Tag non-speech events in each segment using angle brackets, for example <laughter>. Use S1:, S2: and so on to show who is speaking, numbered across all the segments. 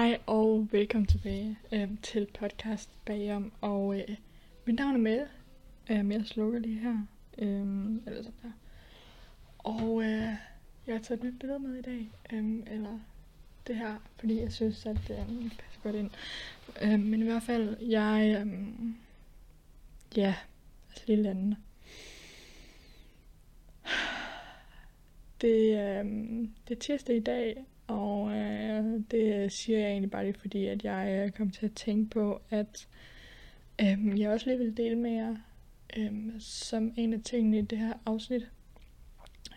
S1: Hej og velkommen tilbage øh, til podcast bagom. Og øh, mit navn er Mette. Øh, jeg slukker lige her. Øh, eller sådan der. Og øh, jeg har taget et nyt billede med i dag. Øh, eller det her, fordi jeg synes, at øhm, det øh, passer godt ind. Øh, men i hvert fald, jeg... Øh, ja, altså lige andet. Det, øh, det er tirsdag i dag, og øh, det siger jeg egentlig bare lige fordi, at jeg øh, kom til at tænke på, at øh, jeg også lige vil dele med jer, øh, som en af tingene i det her afsnit,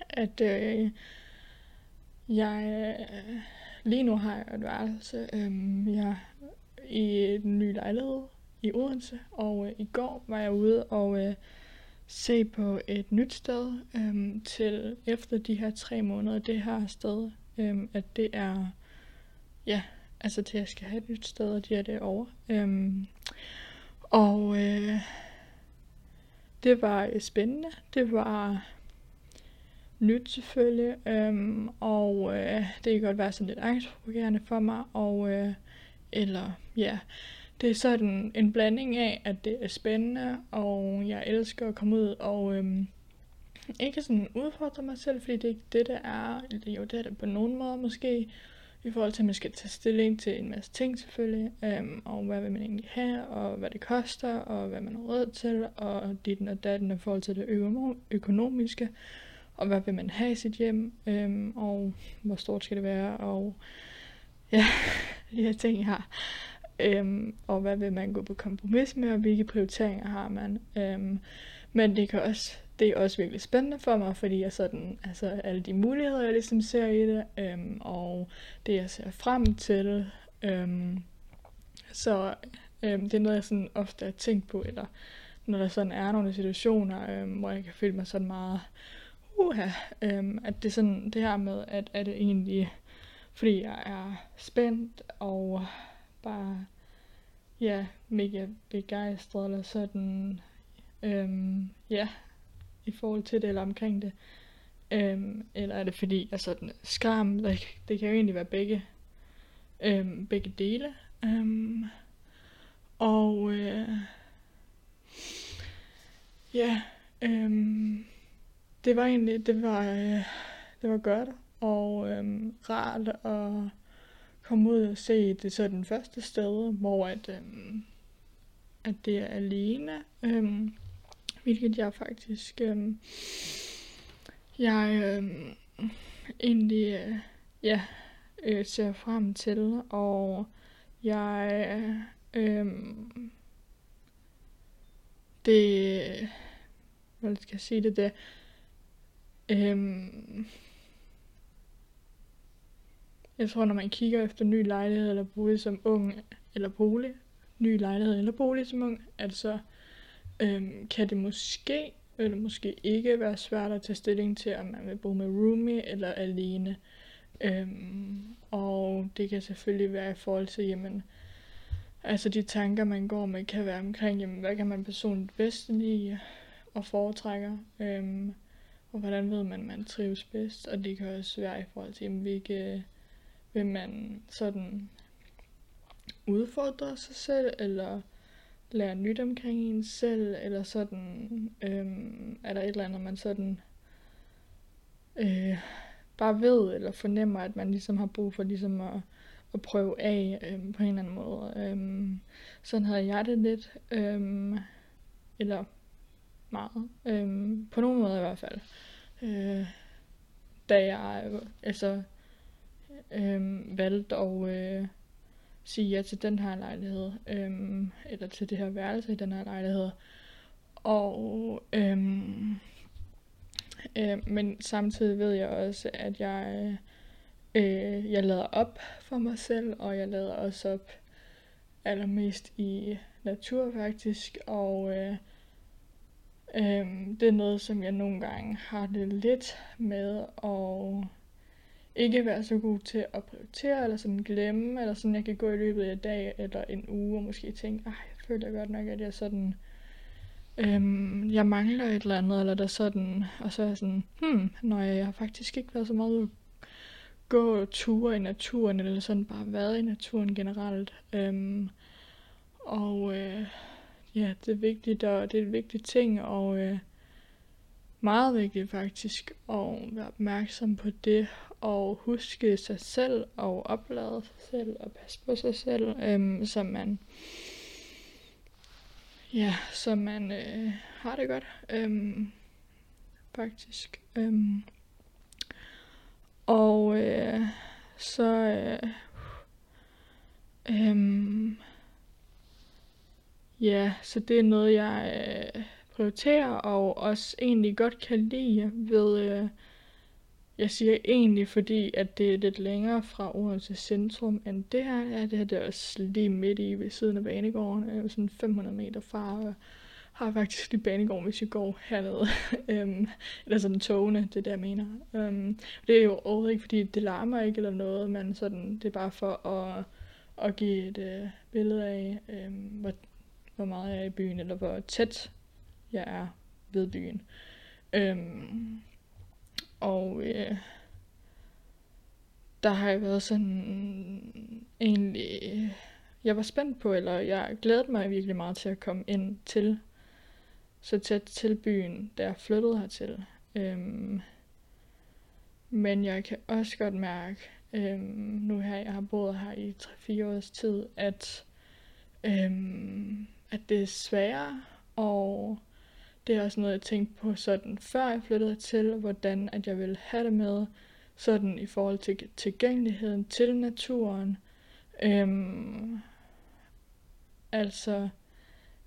S1: at øh, jeg øh, lige nu har jeg et værelse. Øh, jeg i en ny lejlighed i Odense, og øh, i går var jeg ude og øh, se på et nyt sted øh, til efter de her tre måneder, det her sted øhm, at det er, ja, altså til jeg skal have et nyt sted, og de er det. Øhm, og øh, det var øh, spændende, det var nyt selvfølgelig, øhm, og øh, det kan godt være sådan lidt angstprovokerende for mig, og øh, eller ja, det er sådan en blanding af, at det er spændende, og jeg elsker at komme ud og øhm, ikke sådan udfordre mig selv, fordi det er ikke det, der er. Eller Jo, det er det på nogen måde måske. I forhold til, at man skal tage stilling til en masse ting selvfølgelig. Øhm, og hvad vil man egentlig have, og hvad det koster, og hvad man har råd til, og dit og datten i forhold til det økonomiske. Og hvad vil man have i sit hjem, øhm, og hvor stort skal det være, og ja, <laughs> de her ting her. Øhm, og hvad vil man gå på kompromis med, og hvilke prioriteringer har man. Øhm, men det kan også det er også virkelig spændende for mig, fordi jeg sådan, altså alle de muligheder, jeg ligesom ser i det, øhm, og det, jeg ser frem til. Øhm, så øhm, det er noget, jeg sådan ofte har tænkt på, eller når der sådan er nogle situationer, øhm, hvor jeg kan føle mig sådan meget, uha, øhm, at det er sådan det her med, at er det egentlig, fordi jeg er spændt og bare, ja, mega begejstret, eller sådan, øhm, ja, i forhold til det eller omkring det? Øhm, eller er det fordi, altså, jeg sådan skam? Like, det kan jo egentlig være begge, øhm, begge dele. Øhm, og øh, ja, øhm, det var egentlig, det var, øh, det var godt og øhm, rart at komme ud og se det så den første sted, hvor at, øhm, at det er alene. Øhm, hvilket jeg faktisk Øh, jeg øh, egentlig øh, ja, øh, ser frem til, og jeg Øh, det hvad skal jeg sige det Det... Øh, jeg tror, når man kigger efter ny lejlighed eller bolig som ung, eller bolig, ny lejlighed eller bolig som ung, altså øhm, kan det måske eller måske ikke være svært at tage stilling til, om man vil bo med roomie eller alene. Øhm, og det kan selvfølgelig være i forhold til, jamen, altså de tanker, man går med, kan være omkring, jamen, hvad kan man personligt bedst lide og foretrækker, øhm, og hvordan ved man, man trives bedst, og det kan også være i forhold til, jamen, hvilke, vil man sådan udfordre sig selv, eller lære nyt omkring en selv, eller sådan, øhm, er der et eller andet, man sådan øh, bare ved, eller fornemmer, at man ligesom har brug for ligesom at, at prøve af øhm, på en eller anden måde. Øhm, sådan havde jeg det lidt, øhm, eller meget, øhm, på nogen måde i hvert fald. Øh, da jeg altså øhm, valgte at øh, sige ja til den her lejlighed, øhm, eller til det her værelse i den her lejlighed. Og øhm, øh, men samtidig ved jeg også, at jeg, øh, jeg lader op for mig selv, og jeg lader også op allermest i natur faktisk, og øh, øh, det er noget, som jeg nogle gange har det lidt med, og ikke være så god til at prioritere, eller sådan glemme, eller sådan, jeg kan gå i løbet af en dag, eller en uge, og måske tænke, ej, jeg føler godt nok, at jeg sådan, øhm, jeg mangler et eller andet, eller der sådan, og så er jeg sådan, hmm, når jeg, jeg har faktisk ikke været så meget gå ture i naturen, eller sådan bare været i naturen generelt. Øhm, og øh, ja, det er vigtigt, og det er en vigtig ting, og øh, meget vigtigt faktisk, at være opmærksom på det, og huske sig selv, og oplade sig selv, og passe på sig selv, øhm, så man, ja, så man øh, har det godt, øhm, faktisk. Øhm, og øh, så øh, øhm, ja, så det er noget, jeg øh, prioriterer, og også egentlig godt kan lide ved, øh, jeg siger egentlig, fordi at det er lidt længere fra Odense centrum end det her. er. det her det er også lige midt i ved siden af banegården, øh, sådan 500 meter fra, og har faktisk lige banegården, hvis jeg går hernede. <laughs> Øhm, eller sådan togene, det er det, jeg mener. Um, det er jo overhovedet ikke, fordi det larmer ikke eller noget, men sådan, det er bare for at, at give et øh, billede af, øh, hvor, hvor meget jeg er i byen, eller hvor tæt jeg er ved byen. Um, og øh, der har jeg været sådan egentlig... Jeg var spændt på, eller jeg glædede mig virkelig meget til at komme ind til så tæt til byen, da jeg flyttede hertil. Øhm, men jeg kan også godt mærke, øhm, nu her, jeg har boet her i 3-4 års tid, at, øhm, at det er sværere, og det er også noget, jeg tænkte på sådan, før jeg flyttede til, hvordan at jeg ville have det med, sådan i forhold til tilgængeligheden til naturen. Øhm, altså,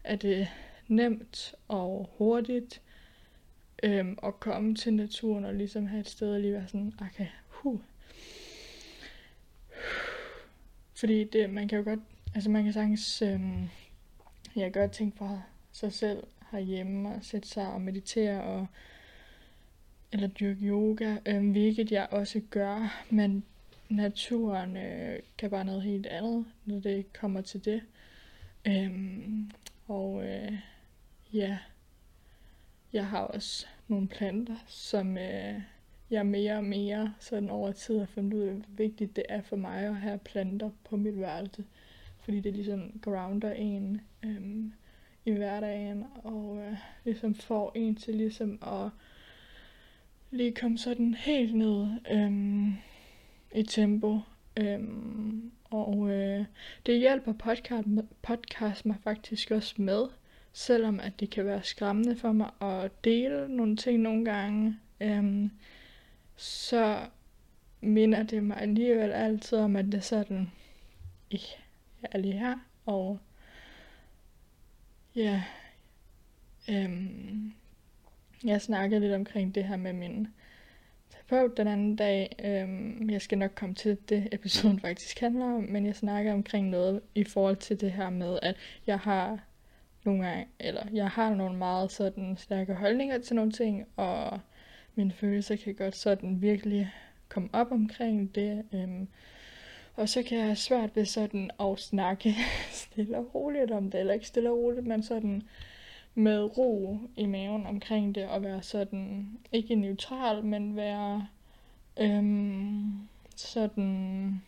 S1: er det nemt og hurtigt øhm, at komme til naturen og ligesom have et sted og lige være sådan, okay, huh. Fordi det, man kan jo godt, altså man kan sagtens, øhm, jeg kan godt tænke på sig selv herhjemme og sætte sig og meditere og eller dyrke yoga, øh, hvilket jeg også gør, men naturen øh, kan bare noget helt andet, når det kommer til det. Øh, og øh, ja, jeg har også nogle planter, som øh, jeg mere og mere sådan over tid har fundet ud af, hvor vigtigt det er for mig at have planter på mit værelse. Fordi det ligesom grounder en øhm, i hverdagen, og øh, ligesom får en til ligesom at lige komme sådan helt ned øhm, i tempo. Øhm, og øh, det hjælper podcast, podcast mig faktisk også med, selvom at det kan være skræmmende for mig at dele nogle ting nogle gange, øhm, så minder det mig alligevel altid om, at det er sådan, jeg er lige her, og ja, øhm, jeg snakkede lidt omkring det her med min terapeut den anden dag. Øhm, jeg skal nok komme til det, episoden faktisk handler om, men jeg snakker omkring noget i forhold til det her med, at jeg har nogle gange, eller jeg har nogle meget sådan stærke holdninger til nogle ting, og mine følelser kan godt sådan virkelig komme op omkring det. Øhm, og så kan jeg have svært ved sådan at snakke <laughs> stille og roligt om det, eller ikke stille og roligt, men sådan med ro i maven omkring det, og være sådan, ikke neutral, men være øhm, sådan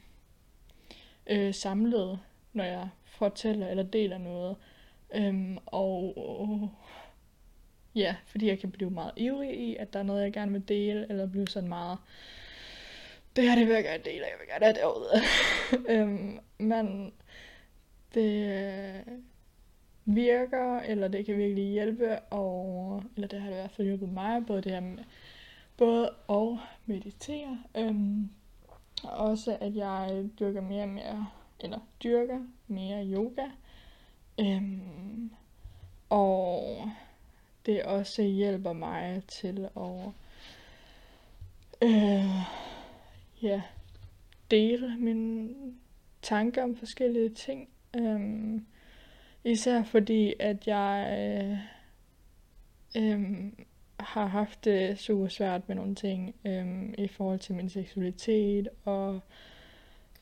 S1: øh, samlet, når jeg fortæller eller deler noget. Øhm, og ja, fordi jeg kan blive meget ivrig i, at der er noget, jeg gerne vil dele, eller blive sådan meget, det her, det vil jeg gerne dele, jeg vil gerne have derude. <laughs> øhm, men det øh, virker, eller det kan virkelig hjælpe, og, eller det har det i hvert fald hjulpet mig, både det her med, både at meditere, øhm, og også at jeg dyrker mere og mere, eller dyrker mere yoga, Øhm, og det også hjælper mig til at øh, ja, dele mine tanker om forskellige ting. Øhm, især fordi, at jeg øh, øh, har haft det super svært med nogle ting øh, i forhold til min seksualitet og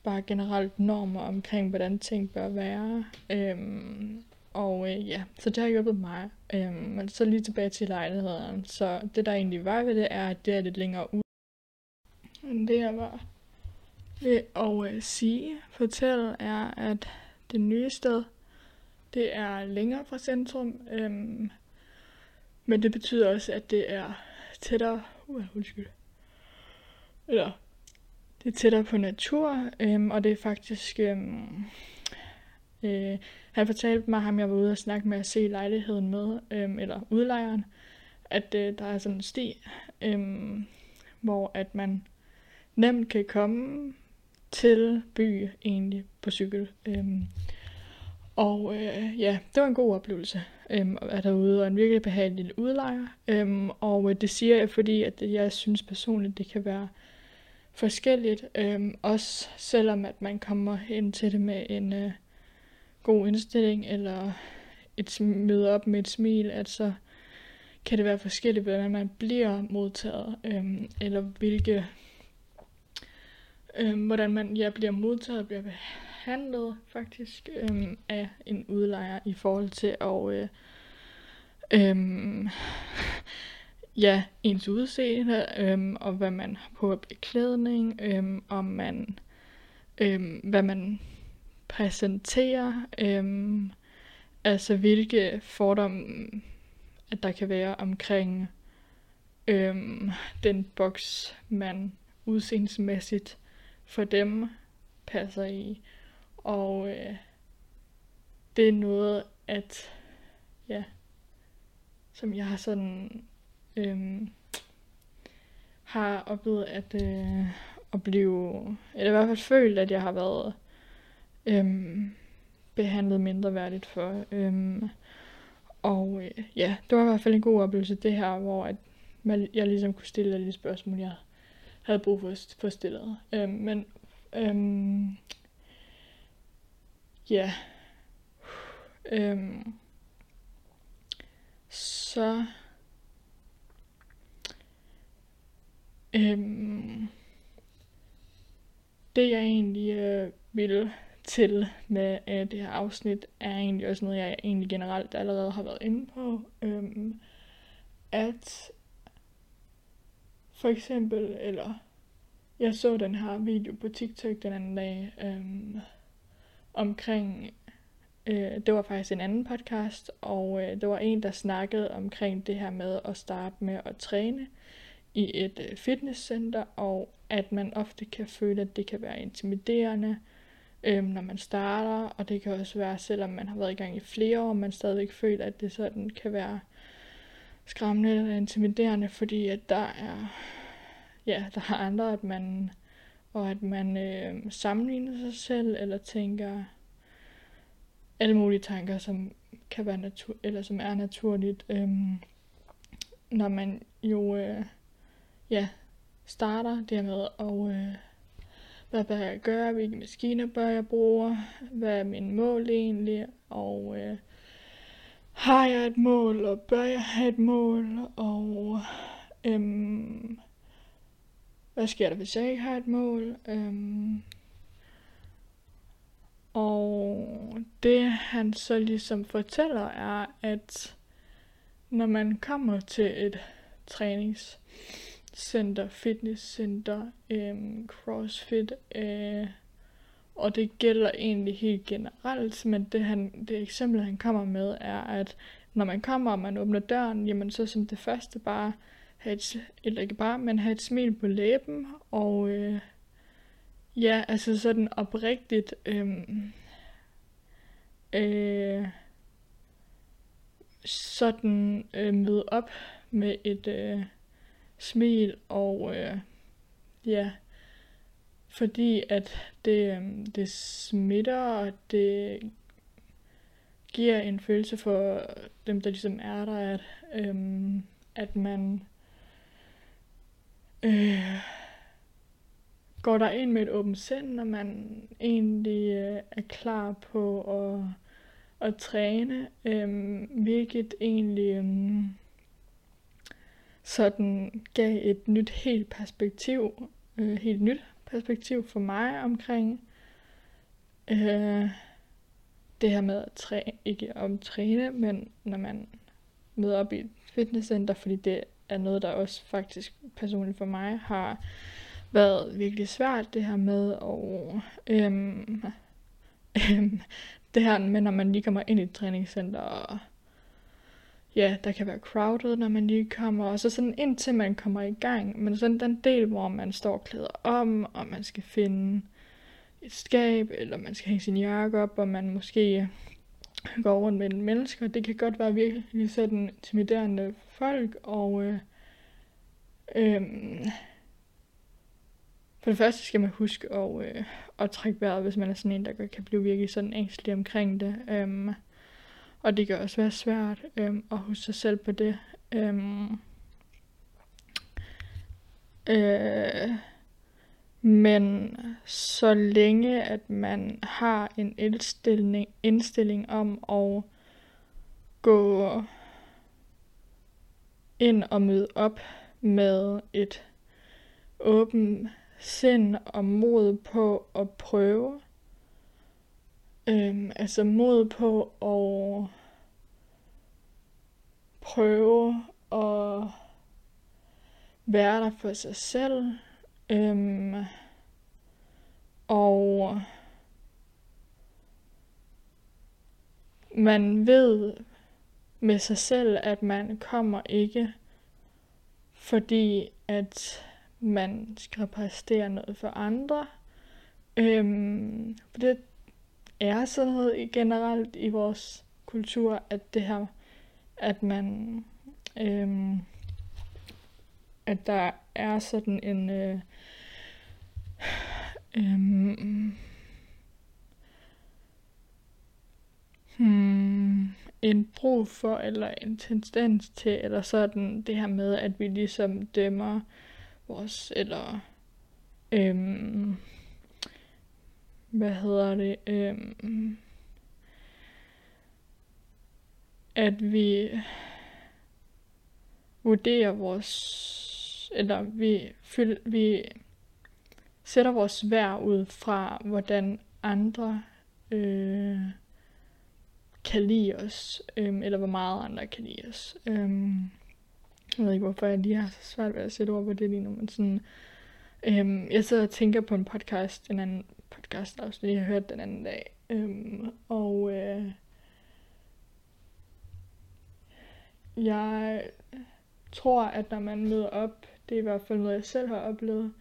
S1: bare generelt normer omkring, hvordan ting bør være. Øhm, og øh, ja, så det har hjulpet mig. Øhm, men så lige tilbage til lejligheden. Så det der egentlig var ved det, er, at det er lidt længere ud, men det jeg var ved at øh, sige, fortælle, er, at det nye sted, det er længere fra centrum, øhm, men det betyder også, at det er tættere, uh, undskyld, eller det er tættere på natur, øhm, og det er faktisk, øhm, øh, han fortalte mig, ham jeg var ude og snakke med at se lejligheden med, øhm, eller udlejeren, at øh, der er sådan en sti, øhm, hvor at man nemt kan komme til by egentlig på cykel. Øhm, og øh, ja, det var en god oplevelse øhm, at være derude, og en virkelig behagelig udlejer. Øhm, og øh, det siger jeg, fordi at jeg synes personligt, det kan være forskelligt. Øhm, også selvom at man kommer ind til det med en øh, god indstilling, eller et møde op med et smil, at så kan det være forskelligt, hvordan man bliver modtaget, øhm, eller hvilke, øhm, hvordan man ja, bliver modtaget og bliver behandlet faktisk øhm, af en udlejer i forhold til at øh, øhm, ja, ens udseende, øhm, og hvad man har på beklædning, øhm, om man, øhm, hvad man præsenterer, øhm, altså hvilke fordomme at der kan være omkring øhm, den boks, man udseendsmæssigt for dem passer i. Og øh, det er noget, at ja, som jeg har sådan øhm, har oplevet at, øh, at blive, eller i hvert fald følt, at jeg har været øhm, behandlet mindre værdigt for. Øhm, og øh, ja, det var i hvert fald en god oplevelse, det her, hvor at man, jeg ligesom kunne stille alle de spørgsmål, jeg havde brug for for stillet. Øhm, men øhm, ja, øhm, så øhm, det jeg egentlig øh, ville til med øh, det her afsnit, er egentlig også noget, jeg egentlig generelt allerede har været inde på. Øhm, at for eksempel, eller jeg så den her video på TikTok den anden dag, øhm, omkring, øh, det var faktisk en anden podcast, og øh, det var en, der snakkede omkring det her med at starte med at træne i et øh, fitnesscenter, og at man ofte kan føle, at det kan være intimiderende, øh, når man starter, og det kan også være, selvom man har været i gang i flere år, man stadigvæk føler, at det sådan kan være skræmmende eller intimiderende, fordi at der er, ja, der er andre, at man, og at man øh, sammenligner sig selv, eller tænker alle mulige tanker, som kan være natur eller som er naturligt, øh, når man jo øh, ja, starter det med at øh, hvad bør jeg gøre, hvilke maskiner bør jeg bruge, hvad er mine mål egentlig, og øh, har jeg et mål, og bør jeg have et mål, og øhm, hvad sker der, hvis jeg ikke har et mål? Øhm, og det han så ligesom fortæller er, at når man kommer til et trænings center, fitnesscenter, øhm, crossfit, øh, og det gælder egentlig helt generelt, men det, han, det eksempel, han kommer med, er, at når man kommer, og man åbner døren, jamen så som det første bare have et, eller ikke bare, men have et smil på læben, og øh, ja, altså sådan oprigtigt, øh, øh, sådan øh, møde op med et, øh, smil, og øh, ja, fordi at det, øh, det smitter, og det giver en følelse for dem, der ligesom er der, at, øh, at man øh, går der ind med et åbent sind, når man egentlig øh, er klar på at, at træne, øh, hvilket egentlig øh, sådan gav et nyt helt perspektiv, øh, helt nyt perspektiv for mig omkring øh, det her med at træne, ikke om træne, men når man møder op i et fitnesscenter, fordi det er noget, der også faktisk personligt for mig har været virkelig svært, det her med og øhm, <laughs> øhm, det her med, når man lige kommer ind i et træningscenter, og ja, der kan være crowded, når man lige kommer, og så sådan indtil man kommer i gang, men sådan den del, hvor man står klæder om, og man skal finde et skab, eller man skal hænge sin jakke op, og man måske går rundt med en mennesker, det kan godt være virkelig sådan intimiderende folk, og øh, øh, for det første skal man huske at, øh, at trække vejret, hvis man er sådan en, der kan blive virkelig sådan ængstelig omkring det. Øh, og det kan også være svært øhm, at huske sig selv på det. Øhm, øh, men så længe at man har en indstilling, indstilling om at gå ind og møde op med et åbent sind og mod på at prøve. Øhm, altså mod på at prøve at være der for sig selv. Øhm, og man ved med sig selv, at man kommer ikke, fordi at man skal præstere noget for andre. Øhm, for det er generelt i vores kultur, at det her, at man, øhm, at der er sådan en, øh, øhm, hmm, en brug for, eller en tendens til, eller sådan det her med, at vi ligesom dømmer vores, eller øhm, hvad hedder det, øhm, at vi vurderer vores, eller vi, fyld, vi sætter vores værd ud fra, hvordan andre øh, kan lide os, øh, eller hvor meget andre kan lide os. Øh, jeg ved ikke, hvorfor jeg lige har så svært ved at sætte ord på det lige nu, men sådan, øh, jeg sidder og tænker på en podcast, en anden podcast afsnit, jeg hørte hørt den anden dag, øhm, og øh, jeg tror, at når man møder op, det er i hvert fald noget, jeg selv har oplevet,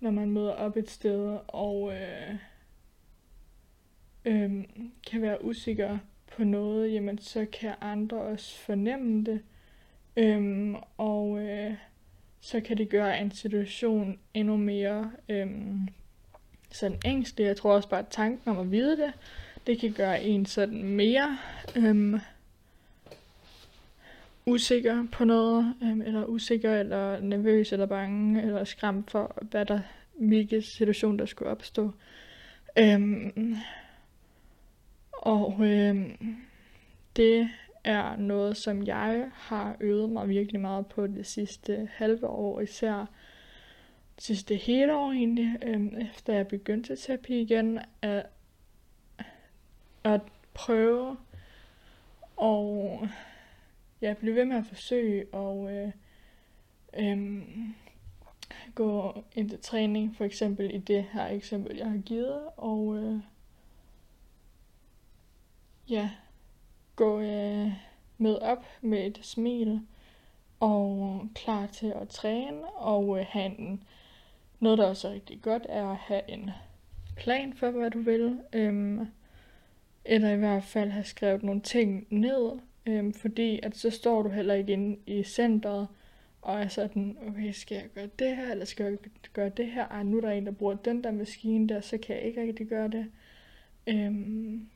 S1: når man møder op et sted og øh, øh, kan være usikker på noget, jamen så kan andre også fornemme det. Øhm, og øh, så kan det gøre en situation endnu mere øhm, sådan ængstelig. Jeg tror også bare, at tanken om at vide det, det kan gøre en sådan mere øhm, usikker på noget, øhm, eller usikker, eller nervøs, eller bange, eller skræmt for, hvad der, hvilken situation der skulle opstå. Øhm, og øhm, det er noget, som jeg har øvet mig virkelig meget på det sidste halve år, især sidste hele år egentlig, øhm, efter jeg begyndte terapi igen, at, at prøve og ja, blive ved med at forsøge og øh, øh, gå ind til træning, for eksempel i det her eksempel, jeg har givet, og øh, ja, gå øh, med op med et smil og klar til at træne og øh, have en, noget, der også er rigtig godt, er at have en plan for, hvad du vil. Øhm, eller i hvert fald have skrevet nogle ting ned, øhm, fordi at så står du heller ikke inde i centret og er sådan, okay, skal jeg gøre det her, eller skal jeg gøre det her? Ej, nu er der en, der bruger den der maskine der, så kan jeg ikke rigtig gøre det. Øhm,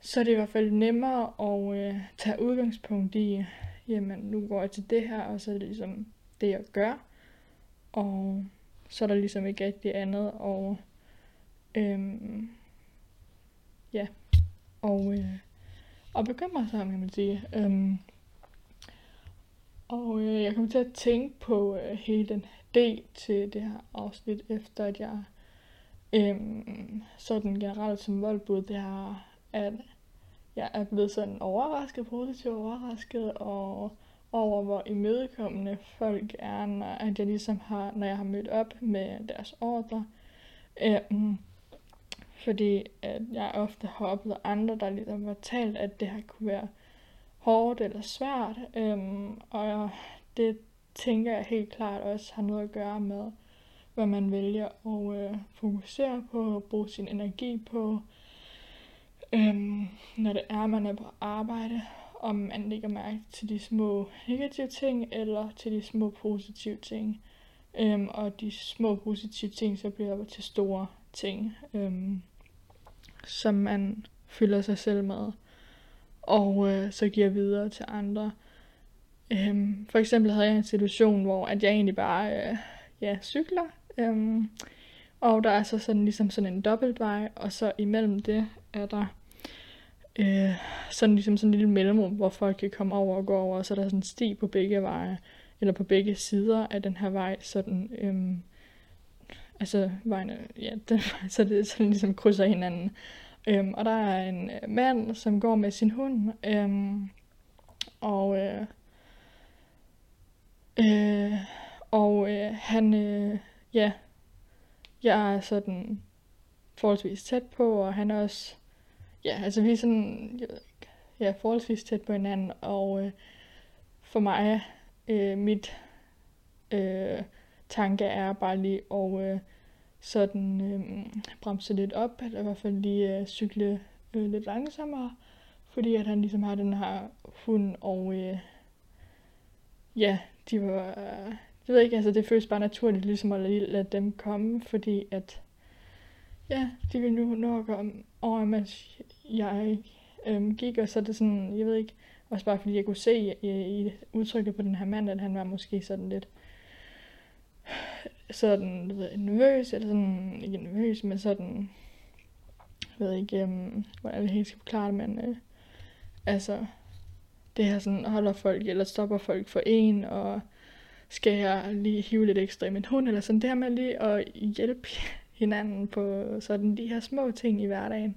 S1: så er det i hvert fald nemmere at øh, tage udgangspunkt i, jamen nu går jeg til det her, og så er det ligesom det, jeg gør. Og så er der ligesom ikke rigtig andet. Og øhm, ja, og, øh, og bekymre sig om, kan man sige. Øhm, og øh, jeg kommer til at tænke på øh, hele den del til det her afsnit, efter at jeg øhm, sådan generelt som voldbud, det her at jeg er blevet sådan overrasket, positivt overrasket, og over, hvor imødekommende folk er, når, at jeg ligesom har, når jeg har mødt op med deres ordre. Øhm, fordi at jeg ofte har oplevet andre, der ligesom har talt, at det har kunne være hårdt eller svært. Øhm, og det tænker jeg helt klart også har noget at gøre med, hvad man vælger at øh, fokusere på, og bruge sin energi på, øhm, når det er, man er på arbejde, om man lægger mærke til de små negative ting, eller til de små positive ting. Øhm, og de små positive ting, så bliver til store ting, øhm, som man fylder sig selv med, og øh, så giver videre til andre. Øhm, for eksempel havde jeg en situation, hvor at jeg egentlig bare øh, ja, cykler, øhm, og der er så sådan ligesom sådan en dobbeltvej, og så imellem det er der øh, sådan ligesom sådan en lille mellemrum, hvor folk kan komme over og gå over, og så er der sådan en sti på begge veje, eller på begge sider af den her vej, sådan, øhm, altså vejene, ja, <laughs> den, så det sådan ligesom krydser hinanden. Øhm, og der er en øh, mand, som går med sin hund, øhm, og øh, øh, og øh, han, øh, ja, jeg er sådan forholdsvis tæt på, og han er også ja, altså vi er sådan, jeg ved ikke, ja, forholdsvis tæt på hinanden, og øh, for mig, øh, mit øh, tanke er bare lige at øh, sådan øh, bremse lidt op, eller i hvert fald lige øh, cykle øh, lidt langsommere, fordi at han ligesom har den her hund, og øh, ja, de var, øh, jeg ved ikke, altså det føles bare naturligt ligesom at lade dem komme, fordi at ja, de vil nu nok om, over, mens jeg øhm, gik, og så er det sådan, jeg ved ikke, også bare fordi jeg kunne se øh, i, i udtrykket på den her mand, at han var måske sådan lidt sådan, ved, nervøs, eller sådan, ikke nervøs, men sådan, jeg ved ikke, øhm, hvordan jeg helt skal forklare det, men øh, altså, det her sådan, holder folk, eller stopper folk for en, og skal jeg lige hive lidt ekstra i min hund, eller sådan, det her med lige at hjælpe hinanden på sådan de her små ting i hverdagen.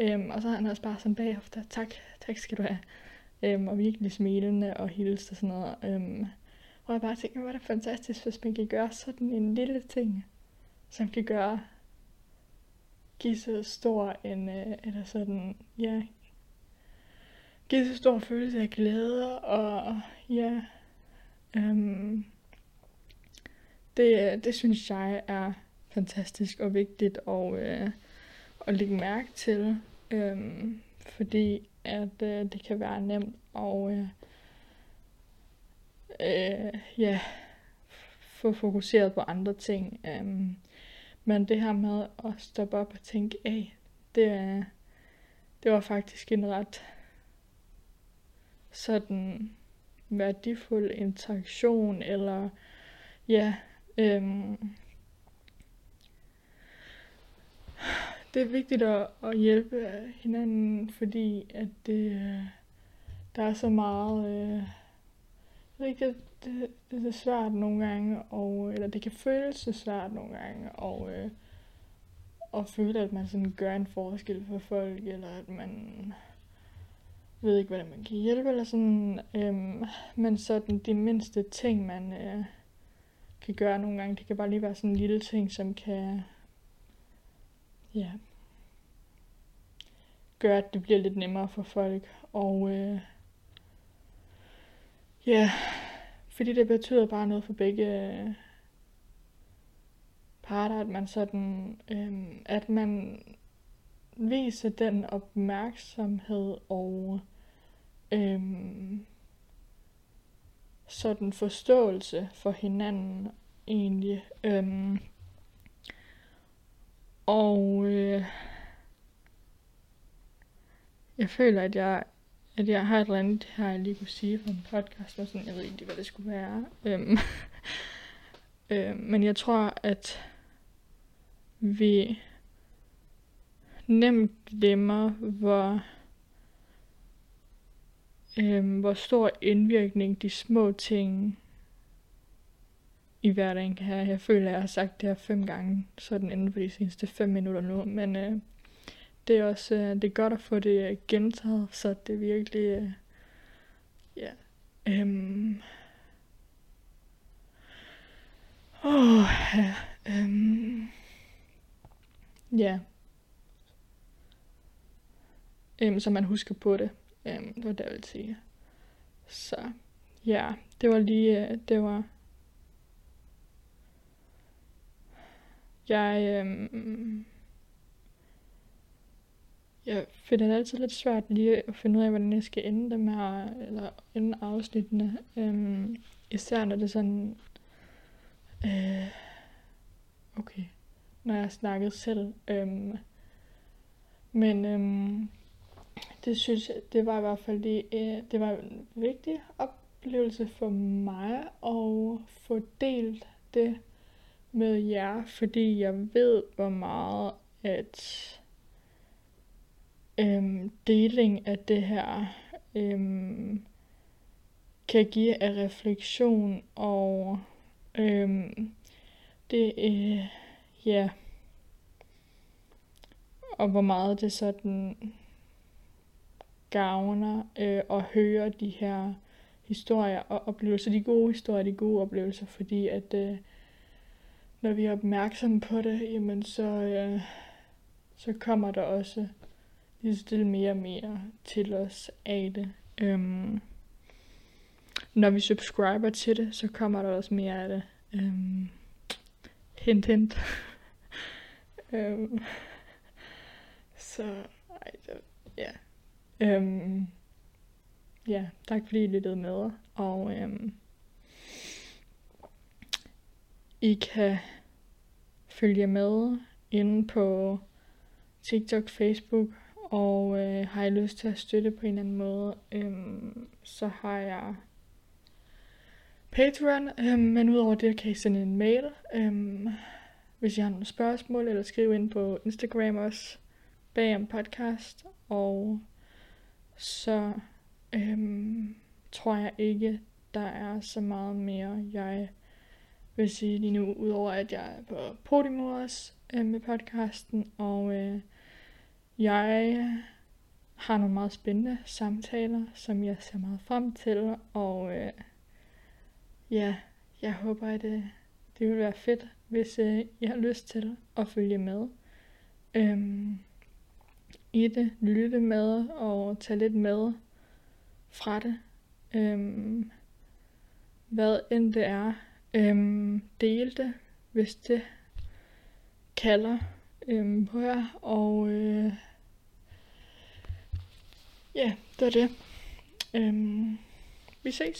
S1: Øhm, og så har han også bare sådan bagefter, tak, tak skal du have. Øhm, og virkelig smilende og hilste og sådan noget. Øhm, og jeg bare tænker, hvor er det fantastisk, hvis man kan gøre sådan en lille ting, som kan gøre, give så stor en, øh, eller sådan, ja, give så stor følelse af glæde, og ja, øhm, det, øh, det synes jeg er fantastisk og vigtigt at, øh, at lægge mærke til, øh, fordi at øh, det kan være nemt at øh, øh, ja, få fokuseret på andre ting. Øh, men det her med at stoppe op og tænke, af, det, det var faktisk en ret sådan værdifuld interaktion, eller ja, øhm, det er vigtigt at, at hjælpe hinanden, fordi at det, øh, der er så meget... Øh, jeg ved ikke, det, det, det er svært nogle gange, og, eller det kan føles så svært nogle gange, og, øh, og føle, at man sådan gør en forskel for folk, eller at man ved ikke, hvordan man kan hjælpe, eller sådan. Øhm, men sådan de mindste ting, man øh, kan gøre nogle gange, det kan bare lige være sådan en lille ting, som kan ja, gør, at det bliver lidt nemmere for folk. Og øh, ja, fordi det betyder bare noget for begge øh, parter, at man sådan, øh, at man viser den opmærksomhed og øh, sådan forståelse for hinanden egentlig. Øh, og øh, jeg føler, at jeg, at jeg har et eller andet her, jeg lige kunne sige på en podcast, og sådan, jeg ved ikke, hvad det skulle være. Øhm, <laughs> øh, men jeg tror, at vi nemt glemmer, hvor, øh, hvor stor indvirkning de små ting i hverdagen kan have. Jeg føler, at jeg har sagt det her fem gange, sådan inden for de seneste fem minutter nu, men øh, det er også øh, det er godt at få det øh, gentaget, så det virkelig øh, ja, Øhm, Åh, ja. Øhm, ja. Øhm, så man husker på det. Øhm, det var det, jeg ville sige. Så ja, det var lige, øh, det var... Jeg, øhm, jeg finder det altid lidt svært lige at finde ud af, hvordan jeg skal ende dem her, eller ende afsnittene. Øhm, især når det er sådan Øh, okay. Når jeg har snakket selv. Øhm, men øhm, det synes jeg, det var i hvert fald det, øh, det var en vigtig oplevelse for mig at få delt det med jer, fordi jeg ved, hvor meget at øhm, deling af det her øhm, kan give af refleksion og Øhm, det, øh, ja. Og hvor meget det sådan gavner øh, at høre de her historier og oplevelser, de gode historier, de gode oplevelser, fordi at øh, når vi er opmærksomme på det, jamen så, øh, så kommer der også lige stille mere og mere til os af det. Øhm, når vi subscriber til det, så kommer der også mere af det. Øhm, hint, hint. <laughs> øhm, så, ej, det, ja. Øhm, ja, tak fordi I lyttede med. Og øhm, i kan følge med inde på TikTok, Facebook, og øh, har I lyst til at støtte på en eller anden måde, øh, så har jeg Patreon, øh, men udover det kan I sende en mail, øh, hvis I har nogle spørgsmål, eller skrive ind på Instagram også, bag om podcast, og så øh, tror jeg ikke, der er så meget mere, jeg vil sige lige nu, udover at jeg er på Podimo også øh, med podcasten, og øh, jeg har nogle meget spændende samtaler, som jeg ser meget frem til, og øh, Ja, jeg håber, at det, øh, det vil være fedt, hvis øh, I har lyst til at følge med øhm, i det, lytte med og tage lidt med fra det. Øhm, hvad end det er. Øhm, delte, det, hvis det kalder øhm, på jer. Og øh, ja, det er det. Øhm, vi ses.